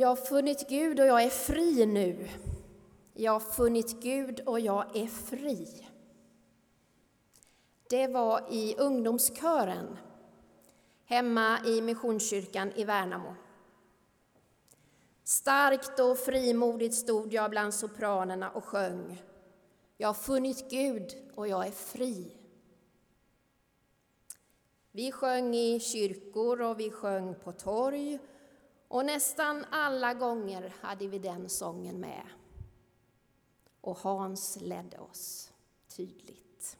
Jag har funnit Gud och jag är fri nu. Jag har funnit Gud och jag är fri. Det var i ungdomskören hemma i Missionskyrkan i Värnamo. Starkt och frimodigt stod jag bland sopranerna och sjöng. Jag har funnit Gud och jag är fri. Vi sjöng i kyrkor och vi sjöng på torg och nästan alla gånger hade vi den sången med. Och Hans ledde oss tydligt.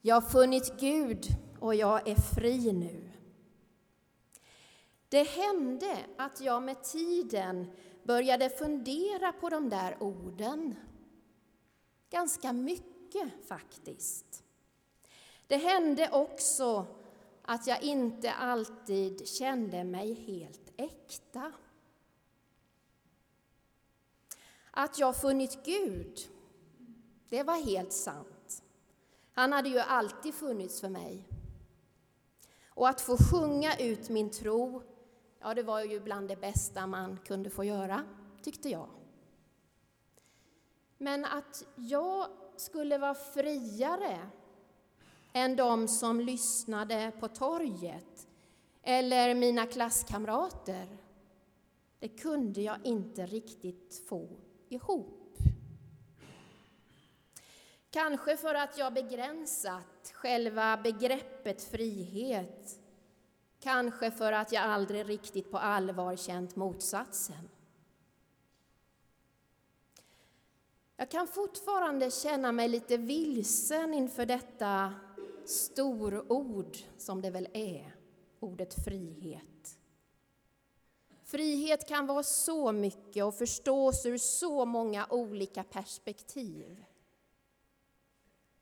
Jag har funnit Gud och jag är fri nu. Det hände att jag med tiden började fundera på de där orden. Ganska mycket faktiskt. Det hände också att jag inte alltid kände mig helt äkta. Att jag funnit Gud, det var helt sant. Han hade ju alltid funnits för mig. Och att få sjunga ut min tro, ja, det var ju bland det bästa man kunde få göra, tyckte jag. Men att jag skulle vara friare än de som lyssnade på torget eller mina klasskamrater. Det kunde jag inte riktigt få ihop. Kanske för att jag begränsat själva begreppet frihet. Kanske för att jag aldrig riktigt på allvar känt motsatsen. Jag kan fortfarande känna mig lite vilsen inför detta storord som det väl är, ordet frihet. Frihet kan vara så mycket och förstås ur så många olika perspektiv.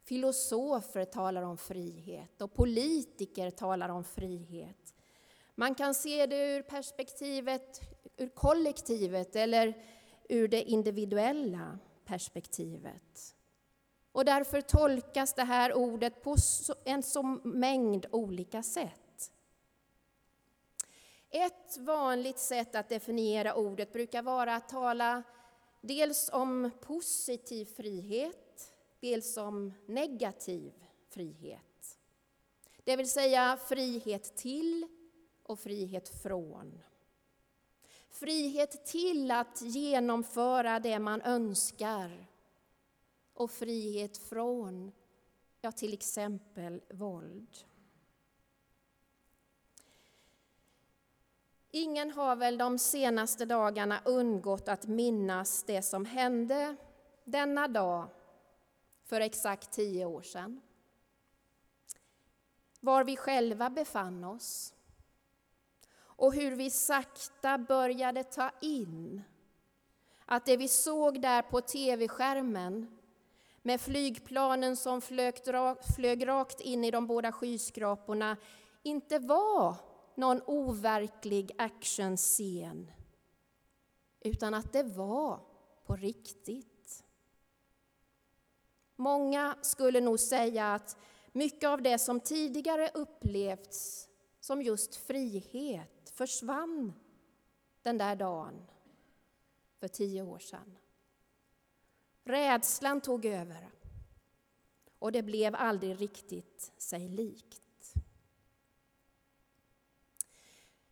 Filosofer talar om frihet och politiker talar om frihet. Man kan se det ur perspektivet ur kollektivet eller ur det individuella perspektivet. Och därför tolkas det här ordet på en så mängd olika sätt. Ett vanligt sätt att definiera ordet brukar vara att tala dels om positiv frihet, dels om negativ frihet. Det vill säga frihet till och frihet från. Frihet till att genomföra det man önskar och frihet från, ja, till exempel våld. Ingen har väl de senaste dagarna undgått att minnas det som hände denna dag för exakt tio år sedan. Var vi själva befann oss och hur vi sakta började ta in att det vi såg där på tv-skärmen med flygplanen som flög, flög rakt in i de båda skyskraporna inte var någon overklig actionscen utan att det var på riktigt. Många skulle nog säga att mycket av det som tidigare upplevts som just frihet försvann den där dagen för tio år sedan. Rädslan tog över och det blev aldrig riktigt sig likt.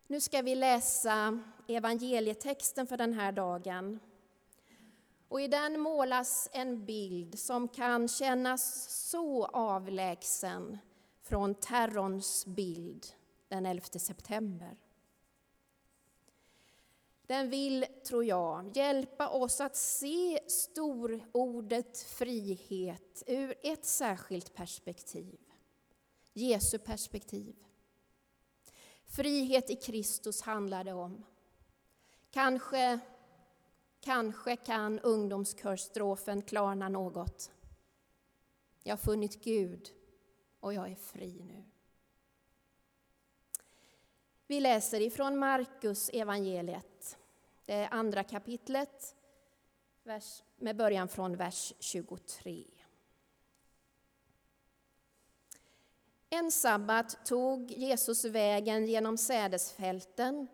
Nu ska vi läsa evangelietexten för den här dagen. Och I den målas en bild som kan kännas så avlägsen från terrorns bild den 11 september. Den vill, tror jag, hjälpa oss att se storordet frihet ur ett särskilt perspektiv. Jesu perspektiv. Frihet i Kristus handlar det om. Kanske, kanske kan ungdomskörstrofen klarna något. Jag har funnit Gud och jag är fri nu. Vi läser ifrån Markus evangeliet, det är andra kapitlet, med början från vers 23. En sabbat tog Jesus vägen genom sädesfälten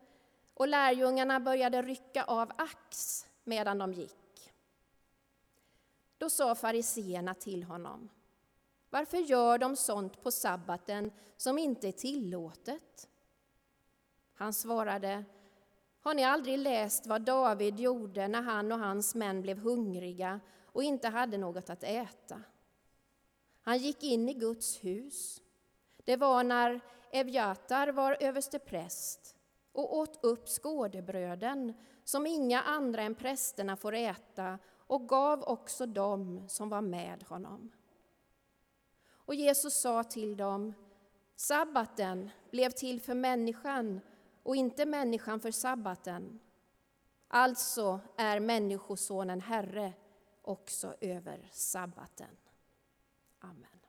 och lärjungarna började rycka av ax medan de gick. Då sa fariseerna till honom, varför gör de sånt på sabbaten som inte är tillåtet? Han svarade, har ni aldrig läst vad David gjorde när han och hans män blev hungriga och inte hade något att äta? Han gick in i Guds hus. Det var när Evjatar var överstepräst och åt upp skådebröden som inga andra än prästerna får äta och gav också dem som var med honom. Och Jesus sa till dem, sabbaten blev till för människan och inte människan för sabbaten. Alltså är Människosonen Herre också över sabbaten. Amen.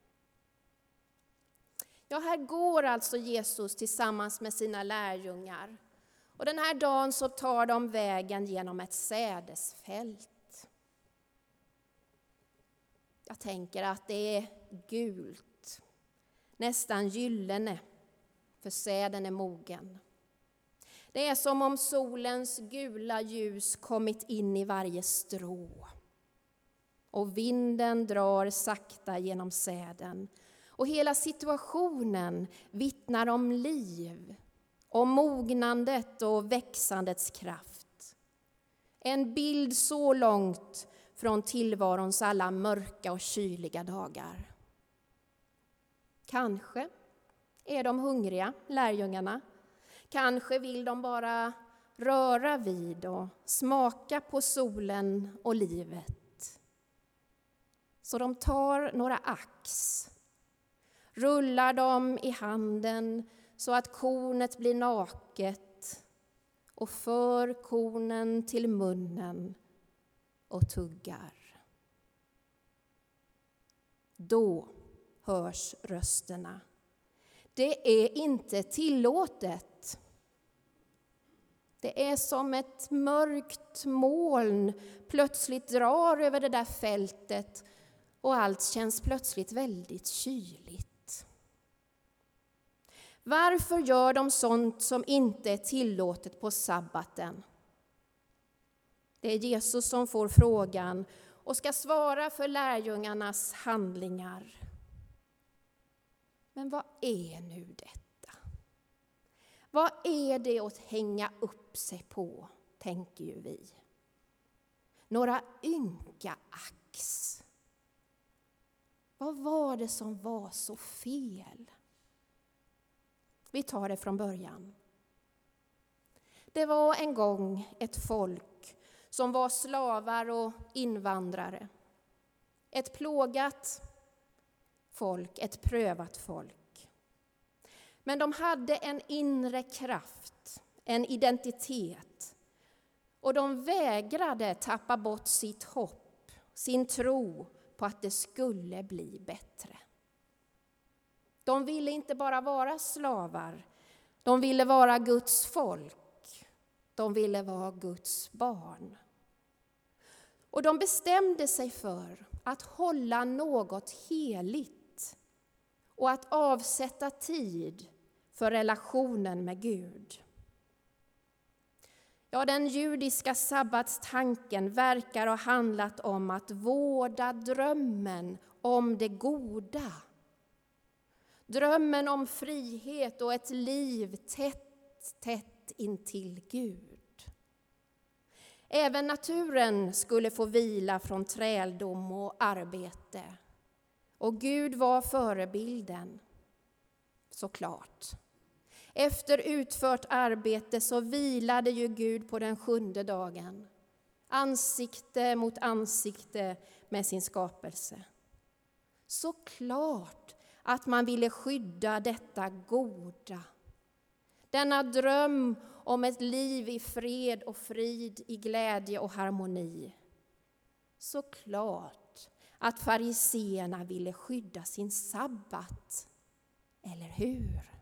Ja, här går alltså Jesus tillsammans med sina lärjungar. Och den här dagen så tar de vägen genom ett sädesfält. Jag tänker att det är gult, nästan gyllene, för säden är mogen. Det är som om solens gula ljus kommit in i varje strå. Och vinden drar sakta genom säden. Och hela situationen vittnar om liv, om mognandet och växandets kraft. En bild så långt från tillvarons alla mörka och kyliga dagar. Kanske är de hungriga, lärjungarna, Kanske vill de bara röra vid och smaka på solen och livet. Så de tar några ax, rullar dem i handen så att kornet blir naket och för kornen till munnen och tuggar. Då hörs rösterna. Det är inte tillåtet det är som ett mörkt moln plötsligt drar över det där fältet och allt känns plötsligt väldigt kyligt. Varför gör de sånt som inte är tillåtet på sabbaten? Det är Jesus som får frågan och ska svara för lärjungarnas handlingar. Men vad är nu detta? Vad är det att hänga upp sig på, tänker ju vi. Några ynka ax. Vad var det som var så fel? Vi tar det från början. Det var en gång ett folk som var slavar och invandrare. Ett plågat folk, ett prövat folk. Men de hade en inre kraft, en identitet. Och de vägrade tappa bort sitt hopp, sin tro på att det skulle bli bättre. De ville inte bara vara slavar, de ville vara Guds folk. De ville vara Guds barn. Och de bestämde sig för att hålla något heligt och att avsätta tid för relationen med Gud. Ja, den judiska sabbatstanken verkar ha handlat om att vårda drömmen om det goda. Drömmen om frihet och ett liv tätt, tätt intill Gud. Även naturen skulle få vila från träldom och arbete. Och Gud var förebilden, såklart. Efter utfört arbete så vilade ju Gud på den sjunde dagen, ansikte mot ansikte med sin skapelse. Så klart att man ville skydda detta goda. Denna dröm om ett liv i fred och frid, i glädje och harmoni. Så klart att fariseerna ville skydda sin sabbat, eller hur?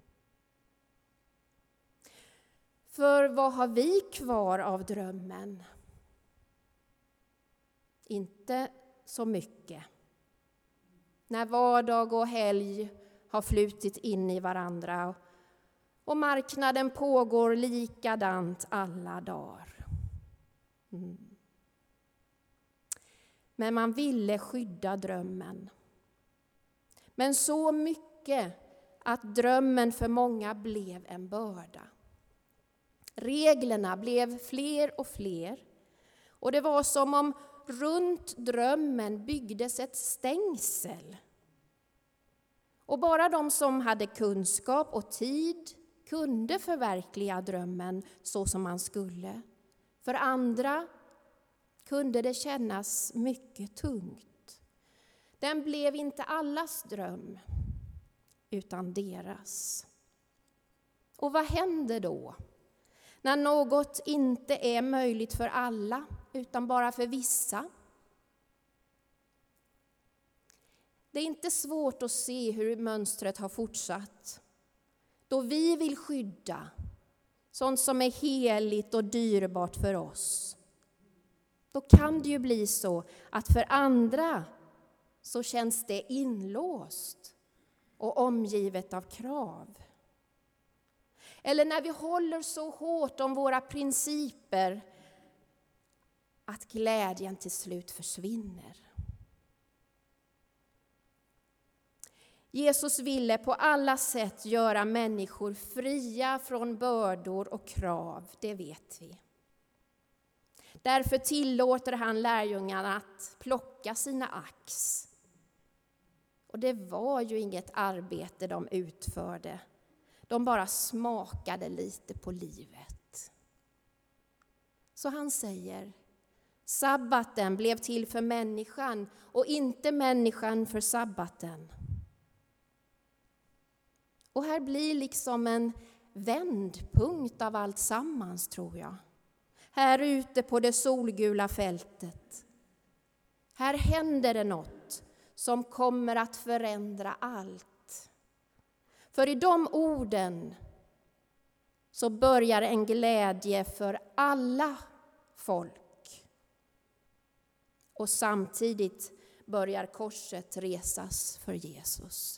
För vad har vi kvar av drömmen? Inte så mycket. När vardag och helg har flutit in i varandra Och marknaden pågår likadant alla dagar. Mm. Men man ville skydda drömmen. Men så mycket att drömmen för många blev en börda. Reglerna blev fler och fler och det var som om runt drömmen byggdes ett stängsel. Och bara de som hade kunskap och tid kunde förverkliga drömmen så som man skulle. För andra kunde det kännas mycket tungt. Den blev inte allas dröm, utan deras. Och vad händer då? När något inte är möjligt för alla, utan bara för vissa? Det är inte svårt att se hur mönstret har fortsatt. Då vi vill skydda sånt som är heligt och dyrbart för oss, då kan det ju bli så att för andra så känns det inlåst och omgivet av krav. Eller när vi håller så hårt om våra principer att glädjen till slut försvinner. Jesus ville på alla sätt göra människor fria från bördor och krav, det vet vi. Därför tillåter han lärjungarna att plocka sina ax. Och det var ju inget arbete de utförde. De bara smakade lite på livet. Så han säger, sabbaten blev till för människan och inte människan för sabbaten. Och här blir liksom en vändpunkt av allt sammans, tror jag. Här ute på det solgula fältet. Här händer det något som kommer att förändra allt. För i de orden så börjar en glädje för alla folk. Och samtidigt börjar korset resas för Jesus.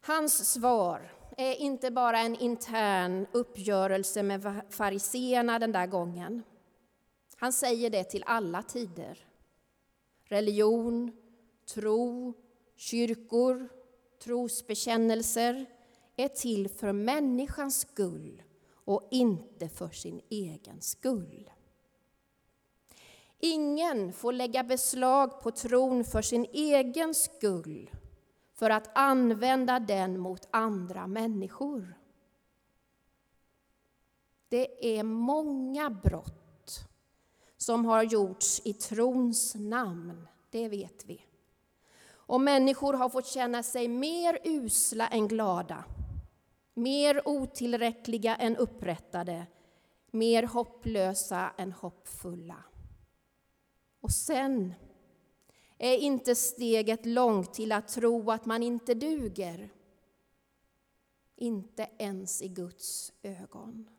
Hans svar är inte bara en intern uppgörelse med fariseerna den där gången. Han säger det till alla tider. Religion, tro, kyrkor, trosbekännelser är till för människans skull och inte för sin egen skull. Ingen får lägga beslag på tron för sin egen skull för att använda den mot andra människor. Det är många brott som har gjorts i trons namn, det vet vi. Och människor har fått känna sig mer usla än glada, mer otillräckliga än upprättade, mer hopplösa än hoppfulla. Och sen är inte steget långt till att tro att man inte duger. Inte ens i Guds ögon.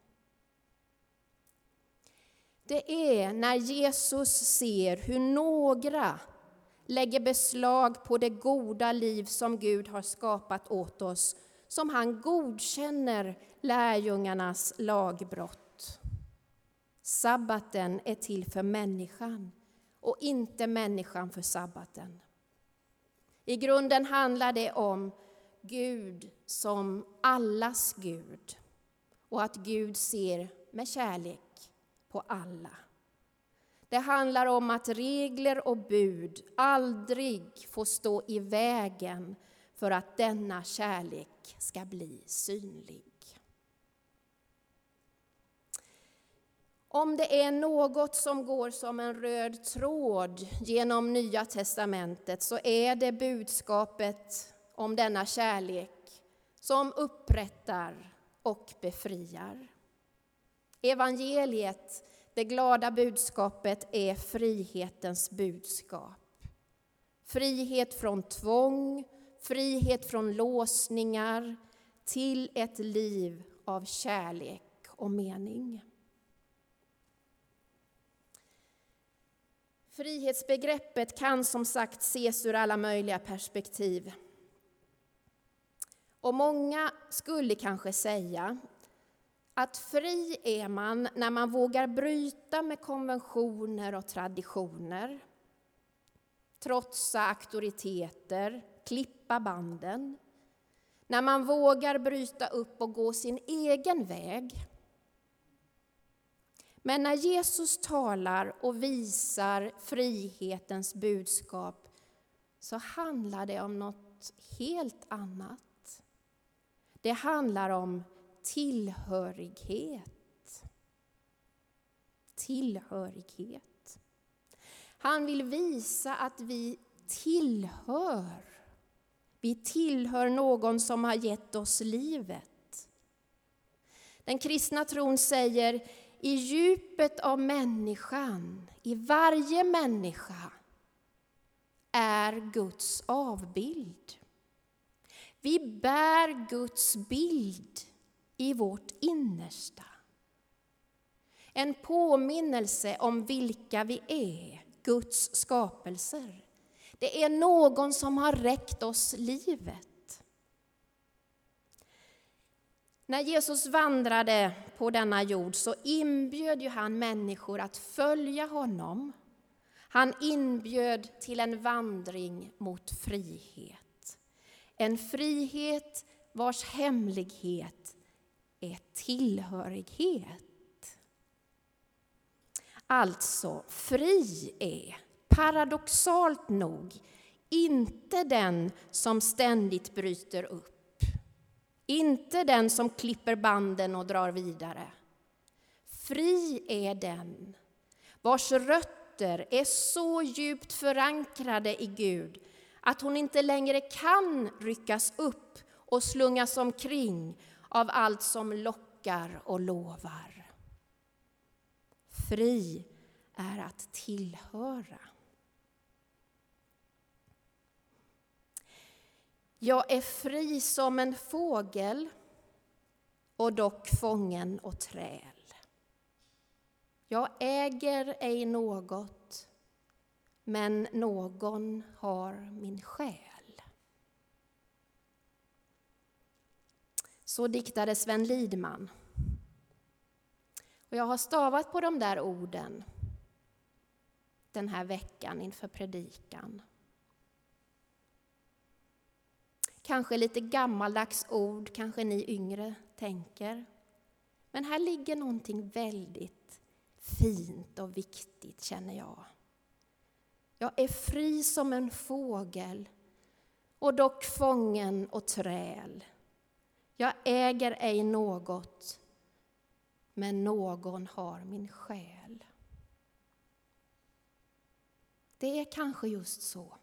Det är när Jesus ser hur några lägger beslag på det goda liv som Gud har skapat åt oss som han godkänner lärjungarnas lagbrott. Sabbaten är till för människan och inte människan för sabbaten. I grunden handlar det om Gud som allas Gud och att Gud ser med kärlek på alla. Det handlar om att regler och bud aldrig får stå i vägen för att denna kärlek ska bli synlig. Om det är något som går som en röd tråd genom Nya testamentet så är det budskapet om denna kärlek som upprättar och befriar. Evangeliet, det glada budskapet, är frihetens budskap. Frihet från tvång, frihet från låsningar till ett liv av kärlek och mening. Frihetsbegreppet kan som sagt ses ur alla möjliga perspektiv. Och många skulle kanske säga att fri är man när man vågar bryta med konventioner och traditioner, trotsa auktoriteter, klippa banden, när man vågar bryta upp och gå sin egen väg. Men när Jesus talar och visar frihetens budskap så handlar det om något helt annat. Det handlar om tillhörighet. Tillhörighet. Han vill visa att vi tillhör. Vi tillhör någon som har gett oss livet. Den kristna tron säger i djupet av människan, i varje människa, är Guds avbild. Vi bär Guds bild i vårt innersta. En påminnelse om vilka vi är, Guds skapelser. Det är någon som har räckt oss livet. När Jesus vandrade på denna jord så inbjöd ju han människor att följa honom. Han inbjöd till en vandring mot frihet. En frihet vars hemlighet är tillhörighet. Alltså, fri är paradoxalt nog inte den som ständigt bryter upp. Inte den som klipper banden och drar vidare. Fri är den vars rötter är så djupt förankrade i Gud att hon inte längre kan ryckas upp och slungas omkring av allt som lockar och lovar. Fri är att tillhöra. Jag är fri som en fågel och dock fången och träl. Jag äger ej något, men någon har min själ. Så diktade Sven Lidman. Och jag har stavat på de där orden den här veckan inför predikan. Kanske lite gammaldags ord, kanske ni yngre tänker. Men här ligger någonting väldigt fint och viktigt, känner jag. Jag är fri som en fågel och dock fången och träl. Jag äger ej något, men någon har min själ. Det är kanske just så.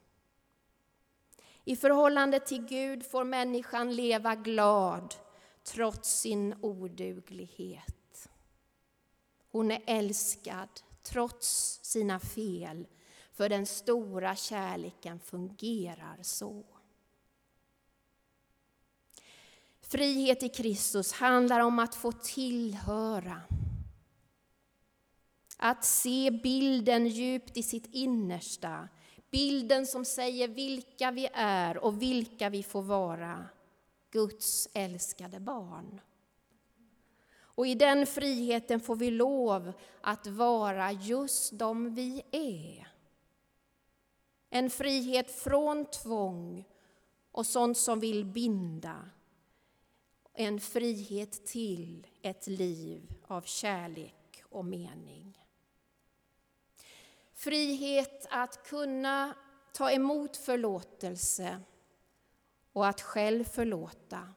I förhållande till Gud får människan leva glad trots sin oduglighet. Hon är älskad trots sina fel, för den stora kärleken fungerar så. Frihet i Kristus handlar om att få tillhöra. Att se bilden djupt i sitt innersta. Bilden som säger vilka vi är och vilka vi får vara. Guds älskade barn. Och i den friheten får vi lov att vara just de vi är. En frihet från tvång och sånt som vill binda en frihet till ett liv av kärlek och mening. Frihet att kunna ta emot förlåtelse och att själv förlåta.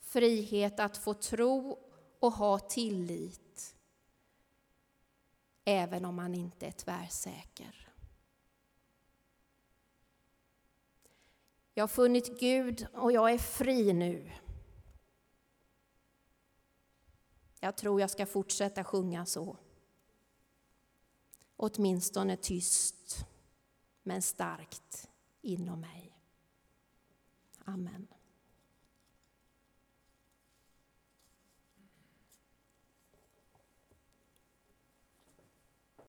Frihet att få tro och ha tillit även om man inte är tvärsäker. Jag har funnit Gud och jag är fri nu. Jag tror jag ska fortsätta sjunga så. Åtminstone tyst, men starkt inom mig. Amen.